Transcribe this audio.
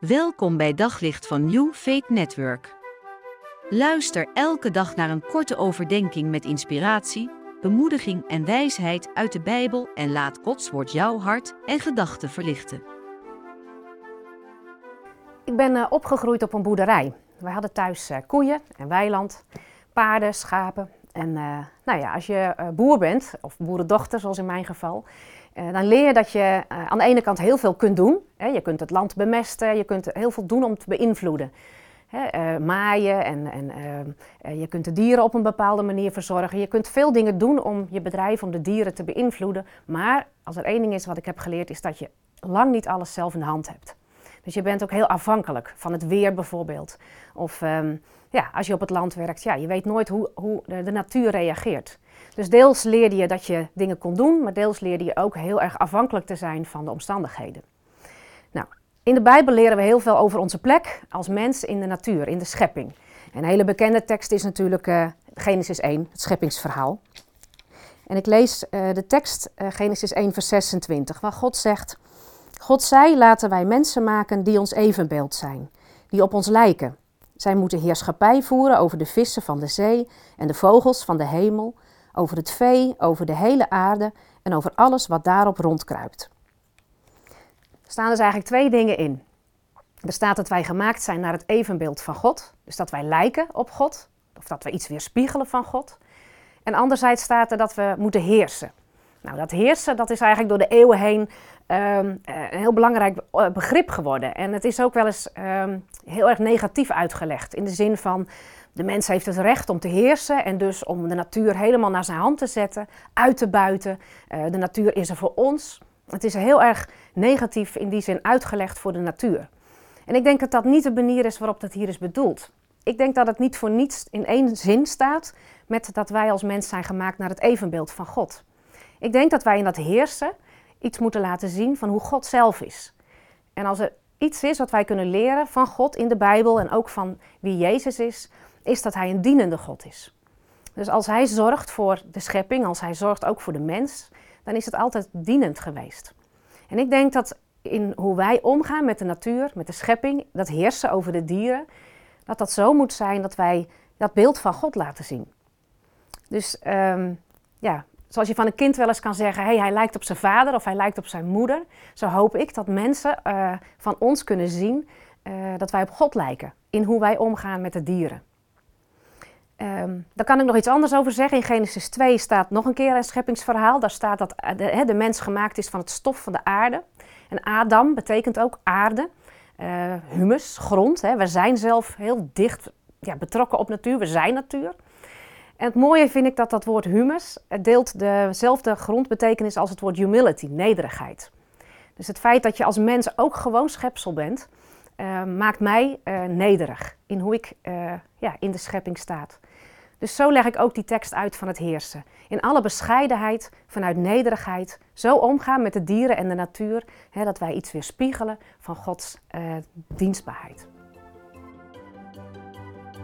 Welkom bij Daglicht van New Faith Network. Luister elke dag naar een korte overdenking met inspiratie, bemoediging en wijsheid uit de Bijbel en laat Gods woord jouw hart en gedachten verlichten. Ik ben uh, opgegroeid op een boerderij. We hadden thuis uh, koeien en weiland, paarden, schapen. En uh, nou ja, als je boer bent, of boerendochter zoals in mijn geval, dan leer je dat je uh, aan de ene kant heel veel kunt doen. Je kunt het land bemesten, je kunt heel veel doen om te beïnvloeden. Uh, maaien en, en je kunt de dieren op een bepaalde manier verzorgen. Je kunt veel dingen doen om je bedrijf, om de dieren te beïnvloeden. Maar als er één ding is wat ik heb geleerd, is dat je lang niet alles zelf in de hand hebt. Dus je bent ook heel afhankelijk van het weer bijvoorbeeld. Of um, ja, als je op het land werkt, ja, je weet nooit hoe, hoe de, natuur reageert. Dus deels leerde je dat je dingen kon doen, maar deels leerde je ook heel erg afhankelijk te zijn van de omstandigheden. Nou, in de Bijbel leren we heel veel over onze plek als mens in de natuur, in de schepping. Een hele bekende tekst is natuurlijk uh, Genesis 1, het scheppingsverhaal. En ik lees uh, de tekst uh, Genesis 1, vers 26, waar God zegt: God zei: Laten wij mensen maken die ons evenbeeld zijn, die op ons lijken. Zij moeten heerschappij voeren over de vissen van de zee en de vogels van de hemel over het vee, over de hele aarde en over alles wat daarop rondkruipt. Er staan dus eigenlijk twee dingen in. Er staat dat wij gemaakt zijn naar het evenbeeld van God, dus dat wij lijken op God, of dat we iets weerspiegelen van God. En anderzijds staat er dat we moeten heersen. Nou, dat heersen dat is eigenlijk door de eeuwen heen een heel belangrijk begrip geworden. En het is ook wel eens um, heel erg negatief uitgelegd. In de zin van de mens heeft het recht om te heersen en dus om de natuur helemaal naar zijn hand te zetten, uit te buiten. Uh, de natuur is er voor ons. Het is heel erg negatief in die zin uitgelegd voor de natuur. En ik denk dat dat niet de manier is waarop dat hier is bedoeld. Ik denk dat het niet voor niets in één zin staat met dat wij als mens zijn gemaakt naar het evenbeeld van God. Ik denk dat wij in dat heersen iets moeten laten zien van hoe God zelf is. En als er iets is wat wij kunnen leren van God in de Bijbel en ook van wie Jezus is, is dat hij een dienende God is. Dus als hij zorgt voor de schepping, als hij zorgt ook voor de mens, dan is het altijd dienend geweest. En ik denk dat in hoe wij omgaan met de natuur, met de schepping, dat heersen over de dieren, dat dat zo moet zijn dat wij dat beeld van God laten zien. Dus um, ja, zoals je van een kind wel eens kan zeggen, hey, hij lijkt op zijn vader of hij lijkt op zijn moeder, zo hoop ik dat mensen uh, van ons kunnen zien uh, dat wij op God lijken in hoe wij omgaan met de dieren. Um, daar kan ik nog iets anders over zeggen. In Genesis 2 staat nog een keer een scheppingsverhaal. Daar staat dat de, he, de mens gemaakt is van het stof van de aarde. En Adam betekent ook aarde, humus, grond. We zijn zelf heel dicht ja, betrokken op natuur. We zijn natuur. En het mooie vind ik dat dat woord humus deelt dezelfde grondbetekenis als het woord humility, nederigheid. Dus het feit dat je als mens ook gewoon schepsel bent, uh, maakt mij uh, nederig in hoe ik uh, ja, in de schepping staat. Dus zo leg ik ook die tekst uit van het heersen. In alle bescheidenheid, vanuit nederigheid, zo omgaan met de dieren en de natuur, hè, dat wij iets weerspiegelen van Gods dienstbaarheid.